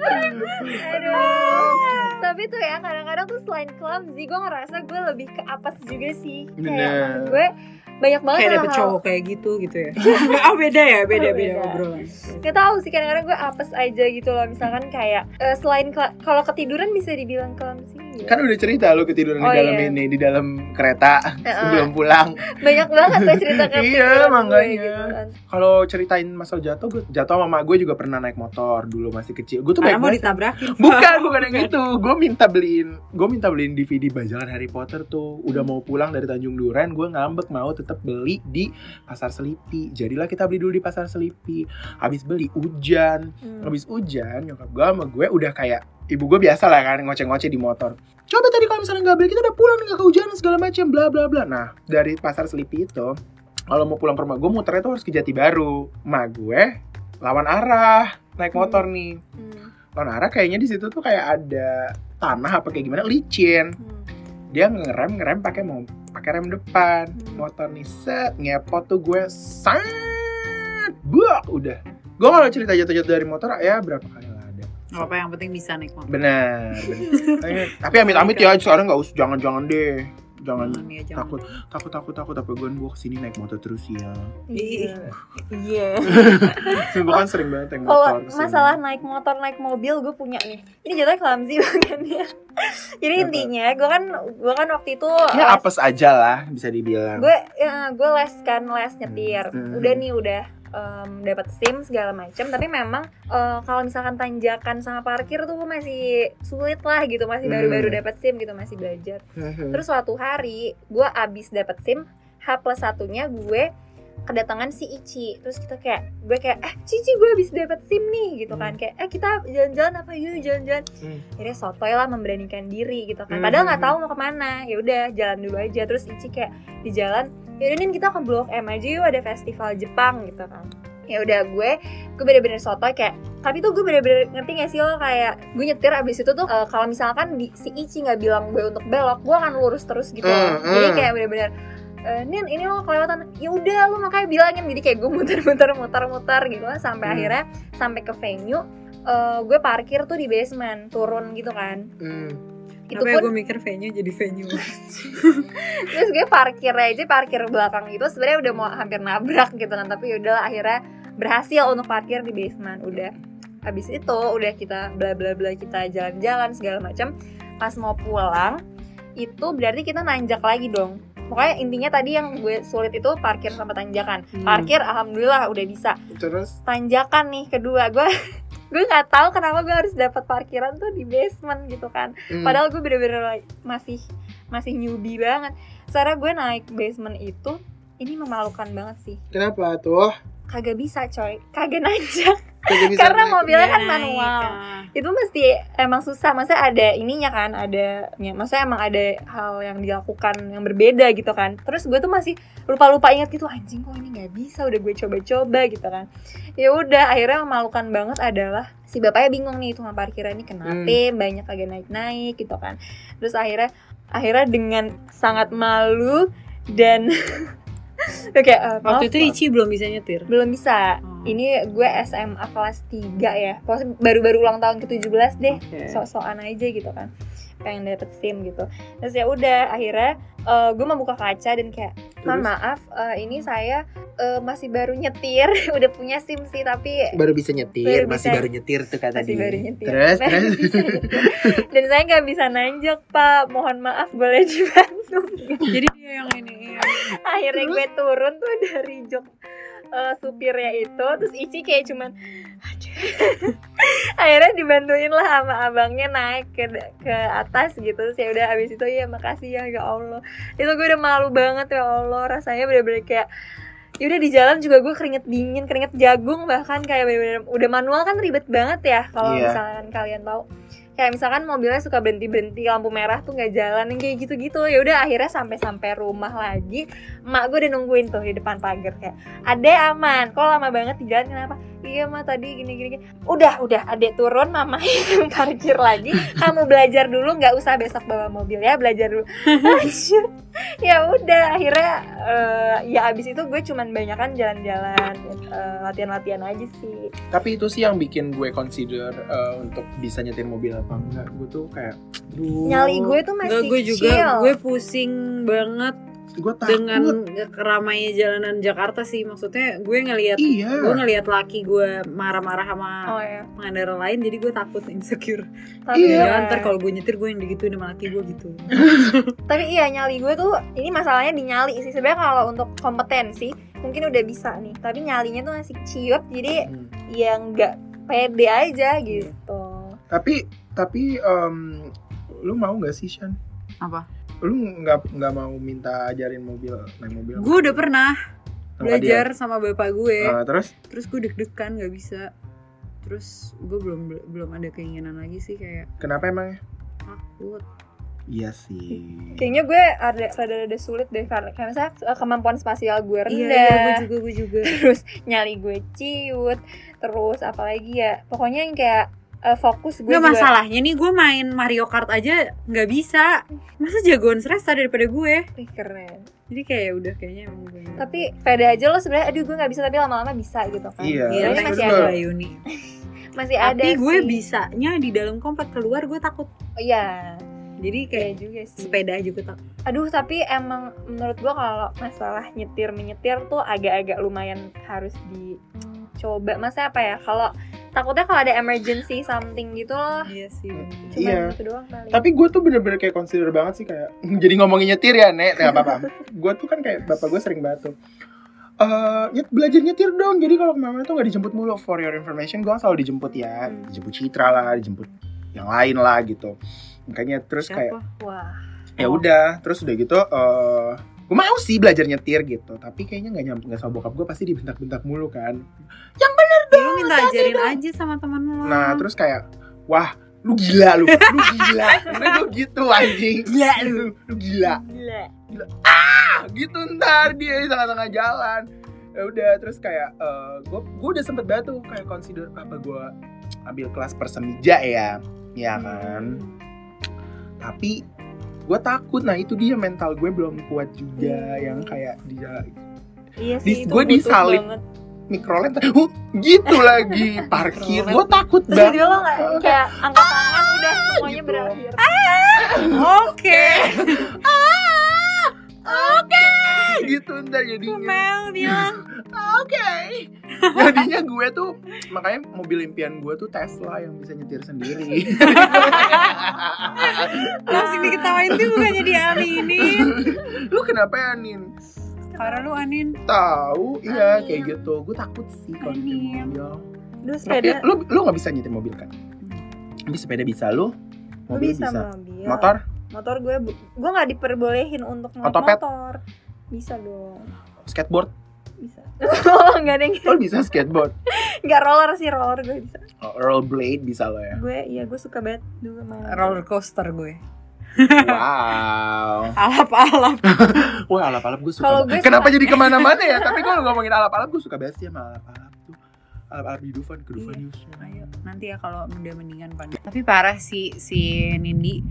Aduh. Tapi tuh ya kadang-kadang tuh selain clumsy gue ngerasa gue lebih ke apes juga sih. Kayak Bener. gue banyak banget Kayak dapet cowok kayak gitu gitu ya. oh beda ya, beda Oh, beda beda. obrolan. Gak tau sih kadang-kadang gue apes aja gitu loh misalkan kayak eh, selain kalau ketiduran bisa dibilang clumsy ya. kan udah cerita lu ketiduran Oh, di dalam iya. ini di dalam kereta Heeh. sebelum pulang banyak banget tuh cerita ketiduran Iya, gue makanya. gitu kan. kalau ceritain masalah jatuh gue jatuh sama gue juga pernah naik motor dulu masih kecil gue tuh baik mau banget ditabrakin. bukan bukan yang gitu gue minta beliin gue minta beliin DVD bajakan Harry Potter tuh udah mau pulang dari Tanjung Duren gue ngambek mau tetap beli di pasar Selipi jadilah kita beli dulu di pasar Selipi habis beli hujan Hmm. habis hujan nyokap gue sama gue udah kayak ibu gue biasa lah kan ngoceh-ngoceh di motor. Coba tadi kalau misalnya nggak beli kita udah pulang nih nggak kehujanan segala macam bla bla bla. Nah dari pasar Selipi itu kalau mau pulang ke rumah gue muternya tuh harus ke Jati Baru. Mak gue lawan arah naik motor nih. Hmm. lawan arah kayaknya di situ tuh kayak ada tanah apa kayak gimana licin. Hmm. dia ngerem ngerem pakai mau pakai rem depan. Hmm. motor nih set ngepot tuh gue sangat buak udah. Gue kalau cerita jatuh-jatuh dari motor ya berapa kali Gak apa yang penting bisa naik motor. benar benar. tapi amit-amit ya sekarang nggak usah jangan-jangan deh jangan Jangan ya, jangan. takut takut takut takut apa gue gue ke sini naik motor terus ya iya iya gue kan sering banget naik kalau motor ke sini. masalah naik motor naik mobil gue punya nih ini jatuhnya clumsy banget ya jadi Kenapa? intinya gue kan gue kan waktu itu ya les- apes aja lah bisa dibilang gue ya, gue les kan les nyetir Hmm. udah nih udah em, dapat sim segala macam tapi memang eh, kalau misalkan tanjakan sama parkir tuh masih sulit lah gitu. Masih Hmm. baru-baru dapat sim gitu masih belajar. Terus suatu hari gue abis dapat sim H plus satunya gue kedatangan si Ici terus kita kayak gue kayak eh Cici gue abis dapat sim nih gitu kan. Hmm. kayak eh kita jalan-jalan apa yuk? Jalan-jalan. Hmm. akhirnya sotoy lah memberanikan diri gitu kan. Hmm. padahal nggak tahu mau ke mana. Ya udah jalan dulu aja. Terus Ici kayak di jalan ya udah Nin, kita ke Blok M aja yuk ada festival Jepang gitu kan ya udah gue gue bener-bener sotoy kayak tapi tuh gue bener-bener ngerti gak sih lo kayak gue nyetir abis itu tuh eh, kalau misalkan di, si Ici nggak bilang gue untuk belok gue akan lurus terus gitu Hmm, jadi hmm. kayak bener-bener eh, Nin ini lo kelewatan ya udah lo makanya bilangin jadi kayak gue muter-muter muter-muter gitu lah sampai Hmm. akhirnya sampai ke venue eh, gue parkir tuh di basement turun gitu kan Hmm. Itu Apa ya pun gue mikir venue jadi venue. terus gue parkir aja parkir belakang itu sebenarnya udah mau hampir nabrak gitu kan tapi udahlah akhirnya berhasil untuk parkir di basement udah. Habis itu udah kita bla bla bla kita jalan-jalan segala macam. Pas mau pulang itu berarti kita nanjak lagi dong. Pokoknya intinya tadi yang gue sulit itu parkir sama tanjakan. Hmm. parkir alhamdulillah udah bisa. Terus? Tanjakan nih kedua gue gue nggak tahu kenapa gue harus dapat parkiran tuh di basement gitu kan hmm. Padahal gue bener-bener masih masih newbie banget. Secara gue naik basement itu ini memalukan banget sih. kenapa tuh Kagak bisa coy, kagak nanjak. Kagak bisa Karena naik. mobilnya kan Naik, manual. ah. Itu mesti emang susah. Maksudnya ada ininya kan, ada, ya, maksudnya emang ada hal yang dilakukan yang berbeda gitu kan. Terus gue tuh masih lupa-lupa ingat gitu, anjing kok ini nggak bisa, udah gue coba-coba gitu kan. Ya udah, akhirnya memalukan banget adalah si bapaknya bingung nih tukang parkiran ini kenapa banyak kagak naik-naik gitu kan. Terus akhirnya akhirnya dengan sangat malu dan oke eh, maaf, Waktu itu. Ici belum bisa nyetir. belum bisa Oh. ini gue SMA kelas 3 ya pokoknya baru-baru ulang tahun ke-17 deh Oke. sok-sokan aja gitu kan pengen dapet SIM gitu. Terus ya udah akhirnya eh, gue membuka kaca dan kayak mohon Terus? maaf eh, ini saya eh, masih baru nyetir. Udah punya SIM sih tapi baru bisa nyetir Baru masih bisa. baru nyetir tuh kata masih dia. baru nyetir. Terus dan saya nggak bisa nanjak pak. Mohon maaf boleh dibantu. Jadi dia yang ini. iya. akhirnya gue turun tuh dari jok eh, supirnya itu terus Ici kayak cuman akhirnya dibantuin lah sama abangnya naik ke ke atas gitu terus ya udah abis itu ya makasih ya ya Allah. Itu gue udah malu banget ya Allah. Rasanya bener-bener kayak ya udah di jalan juga gue keringet dingin keringet jagung bahkan kayak bener-bener udah manual kan ribet banget ya kalau Iya. misalkan kalian tahu kayak misalkan mobilnya suka berhenti berhenti lampu merah tuh nggak jalan kayak gitu gitu ya udah akhirnya sampai sampai rumah lagi emak gue udah nungguin tuh di depan pagar kayak ade aman. Kok lama banget di jalan kenapa? Iya mah tadi gini gini, udah udah adek turun mama yang parkir lagi. Kamu belajar dulu nggak usah besok bawa mobil ya belajar dulu. Ya udah akhirnya eh, ya abis itu gue cuman banyakan jalan-jalan eh, latihan-latihan aja sih. Tapi itu sih yang bikin gue consider uh, untuk bisa nyetir mobil apa enggak. Gue tuh kayak, duh, nyali gue tuh masih Enggak, gue juga kecil. gue pusing banget gue takut. dengan keramainya jalanan Jakarta sih. Maksudnya gue ngelihat iya. gue ngelihat laki gue marah-marah sama oh ya pengendara lain jadi gue takut insecure. tapi Iya. Ya, ntar kalau gue nyetir gue yang digituin sama laki gue gitu. tapi iya nyali gue tuh ini masalahnya di nyali sih sebenarnya kalau untuk kompetensi mungkin udah bisa nih tapi nyalinya tuh masih ciut jadi Hmm. ya nggak pede aja gitu Tapi tapi em, lu mau nggak sih Shan? Apa? Lu nggak nggak mau minta ajarin mobil naik mobil? Gue udah pernah sama belajar sama bapak gue. dia? Ah, terus Terus gue deg-degan nggak bisa. Terus gue belum belum ada keinginan lagi sih kayak kenapa emangnya? takut. Iya sih. kayaknya gue ada rada rada sulit deh karena kayak misalnya eh, kemampuan spasial gue Iya, rendah iya gue juga gue juga. terus nyali gue ciut terus apalagi ya pokoknya yang kayak eh, fokus gue Nggak juga masalahnya nih gue main Mario Kart aja nggak bisa. Masa jagoan Sresta daripada gue. Ih, keren Jadi kayak ya udah kayaknya emang gue. tapi pede aja lo sebenarnya aduh gue nggak bisa tapi lama-lama bisa gitu kan Iya, Iya, Soalnya next masih ada Yuni. masih ada Tapi gue sih. bisanya di dalam komplek keluar gue takut. iya Jadi kayak kayak juga sih sepeda aja gue takut. aduh tapi emang menurut gue kalau masalah nyetir menyetir tuh agak-agak lumayan harus dicoba masa apa ya kalau takutnya kalau ada emergency something gitu loh Iya sih. cuma Iya. gitu doang kali Tapi gue tuh bener-bener kayak consider banget sih kayak jadi ngomongin nyetir ya nek, nggak apa-apa. gue tuh kan kayak bapak gue sering banget tuh. Eh, nyet, belajar nyetir dong. Jadi kalau ke mana tuh nggak dijemput mulu. For your information, gue selalu dijemput ya. Hmm. Dijemput Citra lah, dijemput yang lain lah gitu. Makanya terus kayak Siapa? wah ya udah, terus udah gitu. eh gue mau sih belajar nyetir gitu. Tapi kayaknya nggak nyampe nggak sama bokap gue pasti dibentak-bentak mulu kan. Ya, lu minta ajarin aja sama teman lu. Nah terus kayak wah lu gila lu, lu gila. Gue gitu anjing. Gila lu. Lu gila. gila ah gitu ntar dia di tengah-tengah jalan ya udah terus kayak gue gue udah sempet banget tuh kayak consider apa gue ambil kelas persemija ya ya kan tapi gue takut nah itu dia mental gue belum kuat juga yang kayak dia iya Di- sih itu gue disalip. banget. mikrolet huh, gitu lagi parkir gue takut terus banget lo nggak kayak angkat tangan udah semuanya gitu. berakhir Oke. oke gitu ntar jadinya Mel bilang. Oke. Jadinya gue tuh makanya mobil impian gue tuh Tesla yang bisa nyetir sendiri. Langsung diketawain tuh bukannya diaminin. lu kenapa ya Nin? Karena lu Anin. Tahu, iya kayak gitu. Gue takut sih kalau nyetir mobil. Tapi sepeda lu lu nggak bisa nyetir mobil kan? Bisa sepeda bisa lu? Mobil bisa, bisa. mobil Motor? motor gue gue nggak diperbolehin untuk motor bisa dong Skateboard? Bisa oh nggak ada yang Lo bisa skateboard? nggak roller sih roller gue bisa Oh, rollerblade bisa lo ya. gue iya gue suka banget dulu main Roller coaster gue. Wow. Alap-alap. Wah alap-alap gue suka. Gue Kenapa suka- jadi ke mana-mana ya? Tapi kalau ngomongin alap-alap gue suka banget sih sama alap-alap tuh. Alap-alap di Dufan ke Dufan Iya. Ayo nanti ya kalau udah mendingan pada. Tapi parah sih si Nindi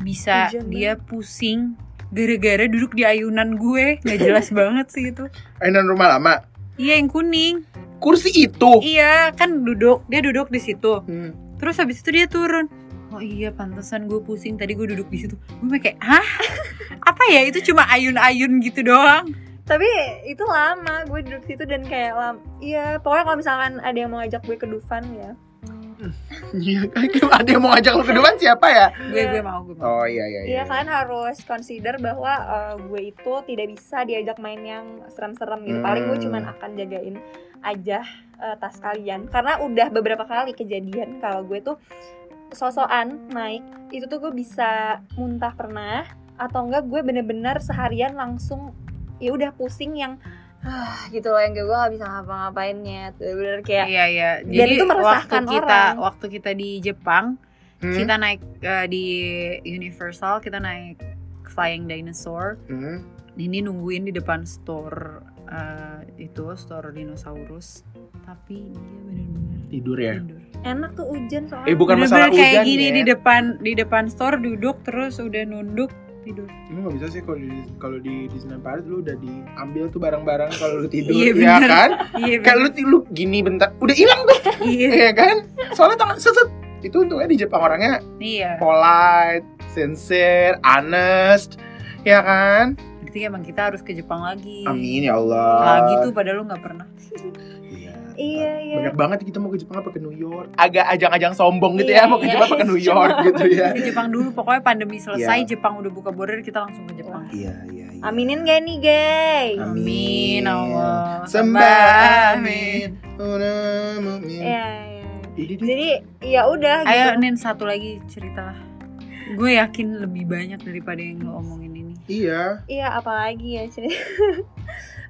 bisa Hujan dia pusing gara-gara duduk di ayunan gue. Nggak jelas banget sih itu. Ainan rumah lama. iya yang kuning. Kursi itu. iya kan duduk. Dia duduk di situ. Hmm. terus habis itu dia turun. Oh iya pantesan gue pusing. Tadi gue duduk di situ. Gue kayak hah? Apa ya? Itu cuma ayun-ayun gitu doang. Tapi itu lama gue duduk situ dan kayak lam iya pokoknya kalau misalkan ada yang mau ngajak gue ke Dufan ya ada yang mau ngajak lo ke depan siapa ya? gue gue mau gue mau Oh iya iya Iya kalian harus consider bahwa eh, gue itu tidak bisa diajak main yang serem-serem gitu. Paling gue Hmm. cuman akan jagain aja eh, tas kalian karena udah beberapa kali kejadian kalau gue tuh sosokan naik itu tuh gue bisa muntah pernah atau enggak gue bener-bener seharian langsung ya udah pusing yang ah, gitu loh yang gue gak bisa ngapa-ngapainnya tuh bener kayak iya iya Dan jadi itu waktu meresahkan kita orang. waktu kita di Jepang Hmm? kita naik eh, di Universal kita naik Flying Dinosaur Hmm. ini nungguin di depan store eh, itu store dinosaurus tapi dia bener-bener Tidur ya. tidur Enak tuh hujan soalnya. Eh bukan Bener-bener masalah kayak hujan gini ya. di depan di depan store duduk terus udah nunduk tidur. Ini nggak bisa sih kalau di kalau di Disneyland Paris lu udah diambil tuh barang-barang kalau lu tidur Iya, ya kan? iya Kayak lu, lu gini bentar udah hilang tuh. Iya. Ya kan? Soalnya tangan seset itu untungnya di Jepang orangnya iya. polite, sincere, honest, ya kan? berarti emang kita harus ke Jepang lagi. Amin ya Allah. lagi tuh padahal lu nggak pernah Iya. Iya, iya. Banyak banget kita mau ke Jepang apa ke New York. Agak ajang-ajang sombong gitu ya, mau ke Iya. Jepang apa ke New York gitu ya. ke Jepang dulu pokoknya pandemi selesai Iya. Jepang udah buka border kita langsung ke Jepang Iya, iya, iya. Aminin gak nih guys? Amin Allah Sembah amin. Amin. Iya, iya. Jadi Jadi ya udah gitu. Ayo Nin satu lagi cerita lah Gue yakin lebih banyak daripada yang lo omongin ini Iya. Iya, apalagi ya cerita.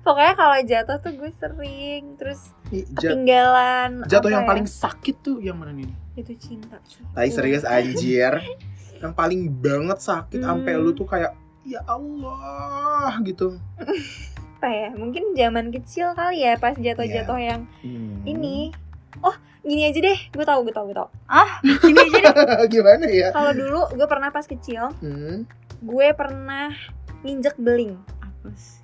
Pokoknya kalau jatuh tuh gue sering terus ketinggalan. jatuh yang ya? paling sakit tuh yang mana nih? itu cinta. Tai serius anjir. yang paling banget sakit Hmm. sampai lu tuh kayak ya Allah gitu. Apa ya? Mungkin zaman kecil kali ya pas jatuh-jatuh Iya. yang Hmm. ini. Oh, gini aja deh. Gue tahu, gue tahu, gue tahu. Ini aja deh Gimana ya? Kalau dulu gue pernah pas kecil, Hmm. gue pernah nginjek beling.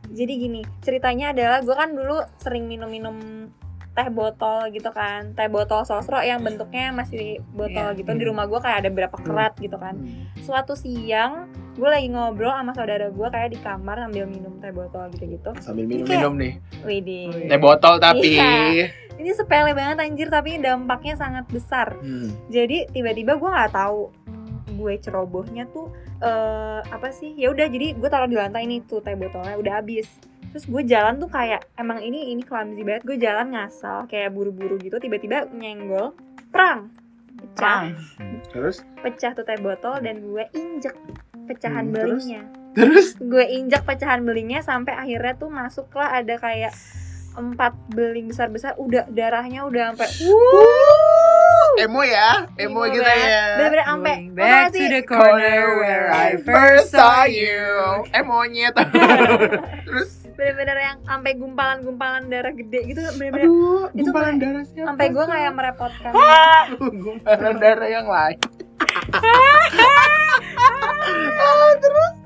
Jadi gini, ceritanya adalah gue kan dulu sering minum-minum teh botol gitu kan teh botol sosro yang bentuknya masih botol Iya. gitu di rumah gue kayak ada berapa kerat gitu kan suatu siang gue lagi ngobrol sama saudara gue kayak di kamar sambil minum teh botol gitu-gitu Sambil minum-minum nih. Widih Teh botol tapi. Iya. ini sepele banget anjir tapi dampaknya sangat besar Hmm. jadi tiba-tiba gue nggak tahu gue cerobohnya tuh eh apa sih? Ya udah jadi gue taruh di lantai ini tuh teh botolnya udah habis. Terus gue jalan tuh kayak emang ini ini clumsy banget gue jalan ngasal kayak buru-buru gitu tiba-tiba nyenggol perang pecah. Pang. Terus? Pecah tuh teh botol dan gue injek pecahan Hmm, terus? belingnya terus? Gue injek pecahan belingnya sampai akhirnya tuh masuklah ada kayak empat beling besar-besar udah darahnya udah sampai emo ya, emo, Emo gitu banget. ya. bener-bener sampai tau back to the corner where I first saw you. monyet. Terus? Bener-bener yang sampai gumpalan-gumpalan darah gede gitu bener-bener. Aduh, Itu gumpalan kayak- darah siapa? sampai gue kayak merepotkan. Gumpalan darah yang lain.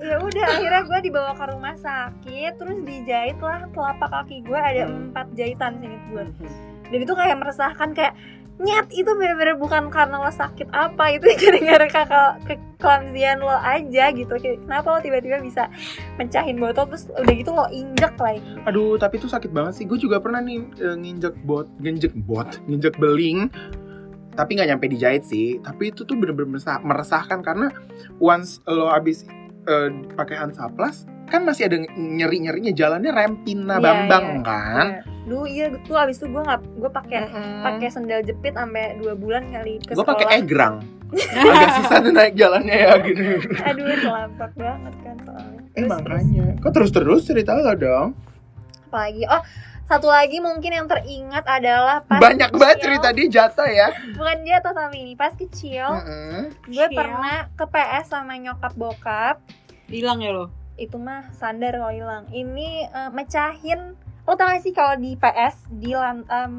ya udah akhirnya gue dibawa ke rumah sakit terus dijahit lah telapak kaki gue ada empat jahitan sini gue dan itu kayak meresahkan kayak nyet itu bener-bener bukan karena lo sakit apa itu gara-gara kakak kekelamsian lo aja gitu kenapa lo tiba-tiba bisa mencahin botol terus udah gitu lo injek lagi Aduh, tapi itu sakit banget sih. Gue juga pernah nih eh, nginjek bot, nginjek bot, nginjek beling. Tapi nggak nyampe dijahit sih. Tapi itu tuh bener-bener meresah- meresahkan karena once lo abis eh, pakai Hansaplas kan masih ada nyeri-nyerinya jalannya Rempina Iya, Bambang iya. kan. dulu iya betul abis itu gue nggak gue pakai Mm-mm. pakai sendal jepit sampai dua bulan kali ke gue sekolah pakai egrang agak susah tuh naik jalannya ya gitu aduh telampak banget kan soalnya eh Terus- makanya kok terus terus cerita lo dong apalagi oh satu lagi mungkin yang teringat adalah pas banyak banget kecil. cerita dia jatuh ya bukan jatuh tapi ini pas kecil Mm-mm. gue Kecil. pernah ke PS sama nyokap bokap hilang ya lo itu mah sandar kalau hilang. Ini eh, mecahin. Lo tau gak sih kalau di PS di lan- em,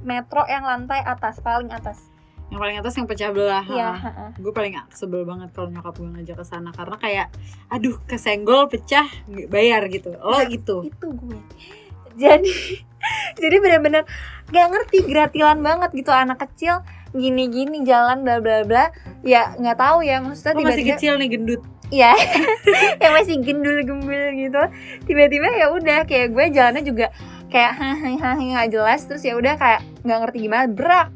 metro yang lantai atas paling atas? Yang paling atas yang pecah belah. Heeh. gue paling sebel banget kalau nyokap gue ngajak ke sana. Karena kayak aduh kesenggol pecah bayar gitu. Lo Nah, gitu. itu gue. Jadi jadi benar-benar gak ngerti gratilan banget gitu. Anak kecil gini-gini jalan bla bla bla ya nggak tahu ya maksudnya lo masih kecil nih gendut Iya, yang masih gendul-gembul gitu. Tiba-tiba ya udah kayak gue jalannya juga kayak hahaha nggak jelas. Terus ya udah kayak nggak ngerti gimana berak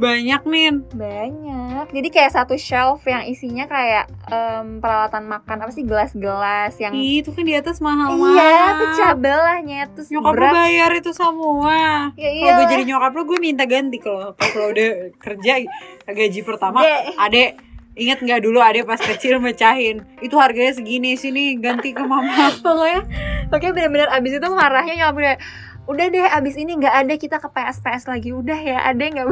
banyak nih banyak. Jadi kayak satu shelf yang isinya kayak em, peralatan makan apa sih gelas-gelas yang Ih, itu kan di atas mahal iya pecah belahnya terus nyokap lo berak. bayar itu semua. Ya, kalau gue jadi nyokap lo gue minta ganti. Kalau pas lo udah kerja gaji pertama Dek. adek ingat nggak dulu adek pas kecil mecahin itu harganya segini sini ganti ke mama pokoknya pokoknya bener-bener abis itu marahnya nyokap gue udah deh abis ini nggak ada kita ke PS PS lagi udah ya ada nggak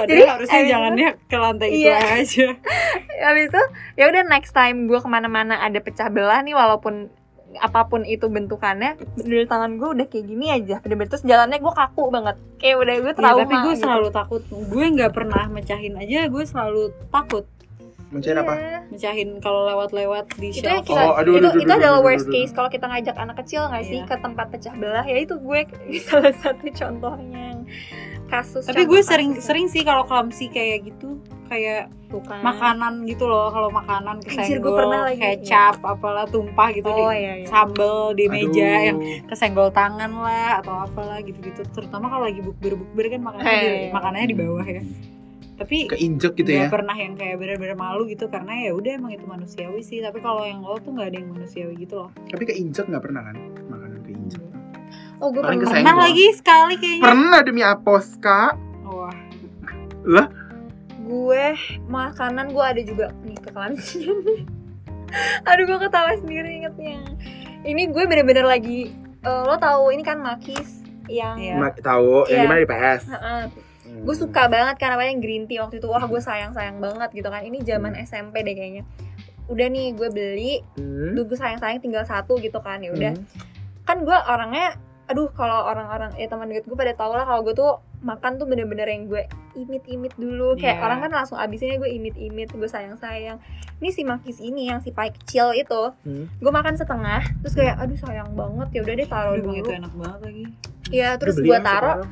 Jadi, harusnya jangannya ke lantai itu Iya. aja. abis itu ya udah next time gue ke mana-mana ada pecah belah nih walaupun apa pun itu bentukannya dari tangan gue udah kayak gini aja bener-bener terus jalannya gue kaku banget kayak udah gue Iya, trauma tapi gue gitu. selalu takut. Gue nggak pernah mecahin aja. Gue selalu takut Mencari apa? Iya. mecahin kalau lewat-lewat di itu yang shelf. kita Oh, aduh, itu, aduh, aduh, itu aduh, adalah aduh, worst aduh, case kalau kita ngajak anak kecil nggak sih Iya. ke tempat pecah belah ya itu gue salah satu contohnya yang kasus Tapi gue kasus. sering sering sih kalau clumsy kayak gitu, kayak Bukan. makanan gitu loh. Kalau makanan Anjir, kesenggol, gue pernah lagi. kecap, apalah tumpah gitu oh di iya iya sambel di meja Aduh. yang kesenggol tangan lah atau apalah gitu-gitu. Terutama kalau lagi bukber-bukber kan makanannya di, Eh. makanannya di bawah ya. Tapi Keinjek gitu ya. nggak pernah yang kayak bener-bener malu gitu karena ya udah emang itu manusiawi sih. Tapi kalau yang lo tuh nggak ada yang manusiawi gitu loh. Tapi keinjek nggak pernah kan? Makanan keinjek. oh gue Paling pernah kesenggol. Pernah lagi sekali kayaknya. Pernah demi apos kak. Wah, gue makanan gue ada juga nih kekelamsian aduh gue ketawa sendiri ingetnya ini gue bener-bener lagi eh, lo tahu ini kan makis yang Iya. Ma- Tahu Iya. yang di mana di PS. Heeh. Hmm. gue suka banget karena apa yang green tea waktu itu wah gue sayang sayang banget gitu kan ini zaman SMP deh kayaknya udah nih gue beli Hmm. Gue sayang sayang tinggal satu gitu kan ya udah Hmm. kan gue orangnya aduh kalau orang-orang ya teman deket gue pada tau lah kalau gue tuh makan tuh bener-bener yang gue imit-imit dulu kayak Iya. orang kan langsung abisinnya gue imit-imit gue sayang-sayang ini si makis ini yang si pie kecil itu Hmm. gue makan setengah terus kayak aduh sayang banget ya udah deh taruh Aduh, itu dulu enak banget lagi. ya terus gue taruh.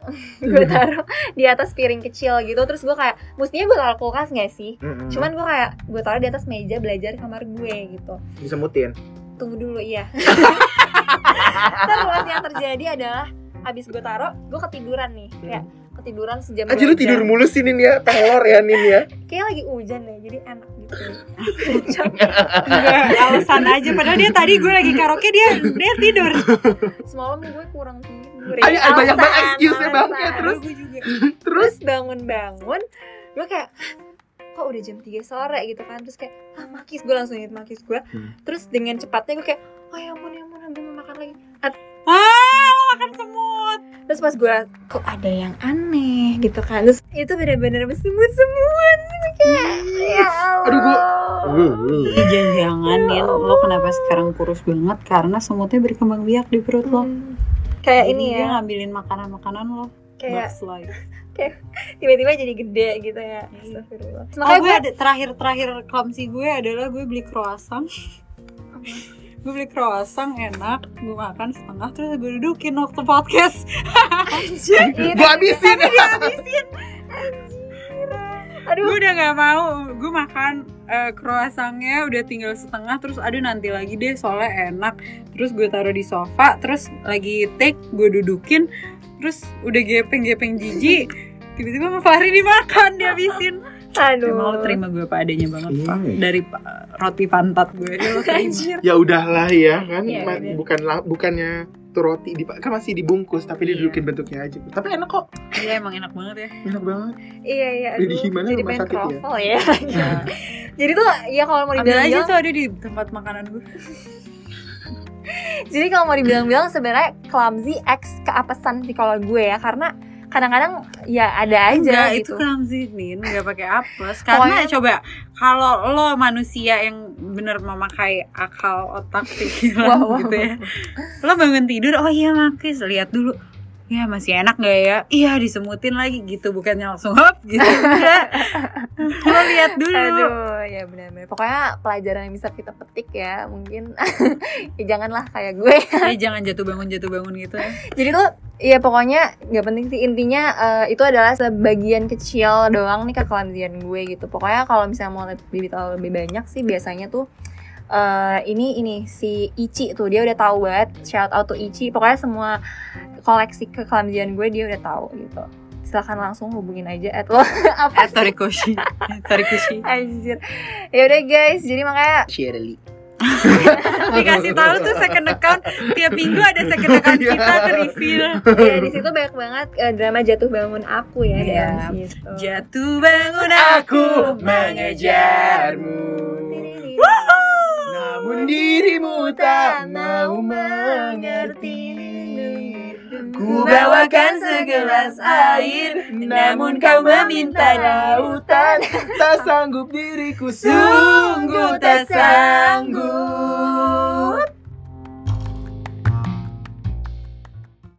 gue taruh di atas piring kecil gitu. Terus gue kayak mestinya gue taruh kulkas gak sih? Mm-mm. cuman gue kayak gue taruh di atas meja belajar kamar gue gitu. Disemutin. tunggu dulu iya. Terus yang terjadi adalah abis gue taruh gue ketiduran nih. Kayak ketiduran sejam Aja lu tidur mulu sih Nin ya, pelor ya Nin ya. kayak lagi hujan deh jadi enak Enggak, alasan aja padahal dia tadi gue lagi karaoke dia dia tidur. semalam gue kurang tidur Ayo, ya. banyak banget Alasan, excuse-nya, Bang. Terus? gue juga. terus bangun-bangun gue kayak kok udah jam 3 sore gitu kan terus kayak ah makis gue langsung inget makis gue Hmm. terus dengan cepatnya gue kayak oh ya ampun ya ampun gue mau makan lagi Ah, lo makan semut. terus pas gue kok ada yang aneh gitu kan terus itu bener-bener semut-semut kayak ya Allah Aduh, gua- Uh, Jangan ya lo kenapa sekarang kurus banget karena semutnya berkembang biak di perut lo. Hmm. kayak ini Dia ya ngambilin makanan-makanan lo. kayak life. tiba-tiba jadi gede gitu ya Iya. Astagfirullah Oh, gue gue ada terakhir terakhir clumsy gue adalah gue beli croissant. gue beli croissant enak, gue makan setengah terus gue dudukin waktu podcast. Gua habisin. Aduh gue udah nggak mau, gue makan eh, croissantnya udah tinggal setengah terus ada nanti lagi deh soalnya enak. Terus gue taruh di sofa, terus lagi take gue dudukin, terus udah gepeng-gepeng jijik. Tiba-tiba sama Fahri dimakan, dihabisin. aduh Emang lo terima gue apa adanya banget, Pak. Iya. Dari pa- roti pantat gue, ya udahlah ya kan, Iya, Ma- udah. bukan bukannya tuh roti di kan masih dibungkus tapi Iya. didudukin bentuknya aja. Tapi enak kok, Iya emang enak banget ya. enak banget. iya iya Jadi gimana jadi rumah pengen sakit ya? ya jadi tuh ya kalau mau Ambil dibilang aja tuh ada di tempat makanan gue. jadi kalau mau dibilang-bilang sebenarnya clumsy X keapesan sih kalau gue ya karena kadang-kadang ya ada aja Enggak, itu gitu clumsy nih, nggak pakai apes. Karena Pokoknya- coba kalau lo manusia yang bener memakai akal otak pikiran wah, gitu ya, lo bangun tidur, oh iya makis, lihat dulu. Ya masih enak gak ya? Iya disemutin lagi gitu, bukannya langsung hop gitu. Lo lihat dulu. Aduh, ya benar-benar. Pokoknya pelajaran yang bisa kita petik ya, mungkin ya janganlah kayak gue. Ya, jangan jatuh bangun jatuh bangun gitu ya. Jadi tuh, ya pokoknya nggak penting sih intinya eh, itu adalah sebagian kecil doang nih kekelamsian gue gitu. Pokoknya kalau misalnya mau lebih tahu lebih banyak sih biasanya tuh eh ini ini si Ichi tuh dia udah tahu banget shout out to Ichi pokoknya semua koleksi kekelamsian gue dia udah tahu gitu silahkan langsung hubungin aja at lo apa Eh, Torikoshi. Torikoshi. Anjir. Ya udah guys, jadi makanya Shirley. Dikasih tahu tuh second account tiap minggu ada second account kita ke reveal. ya di situ banyak banget eh, drama jatuh bangun aku ya Iya. di situ. Jatuh bangun Aku mengejarmu. Namun dirimu tak mau mengerti. Ku bawakan segelas air Namun kau meminta lautan Tak sanggup diriku Sungguh tak sanggup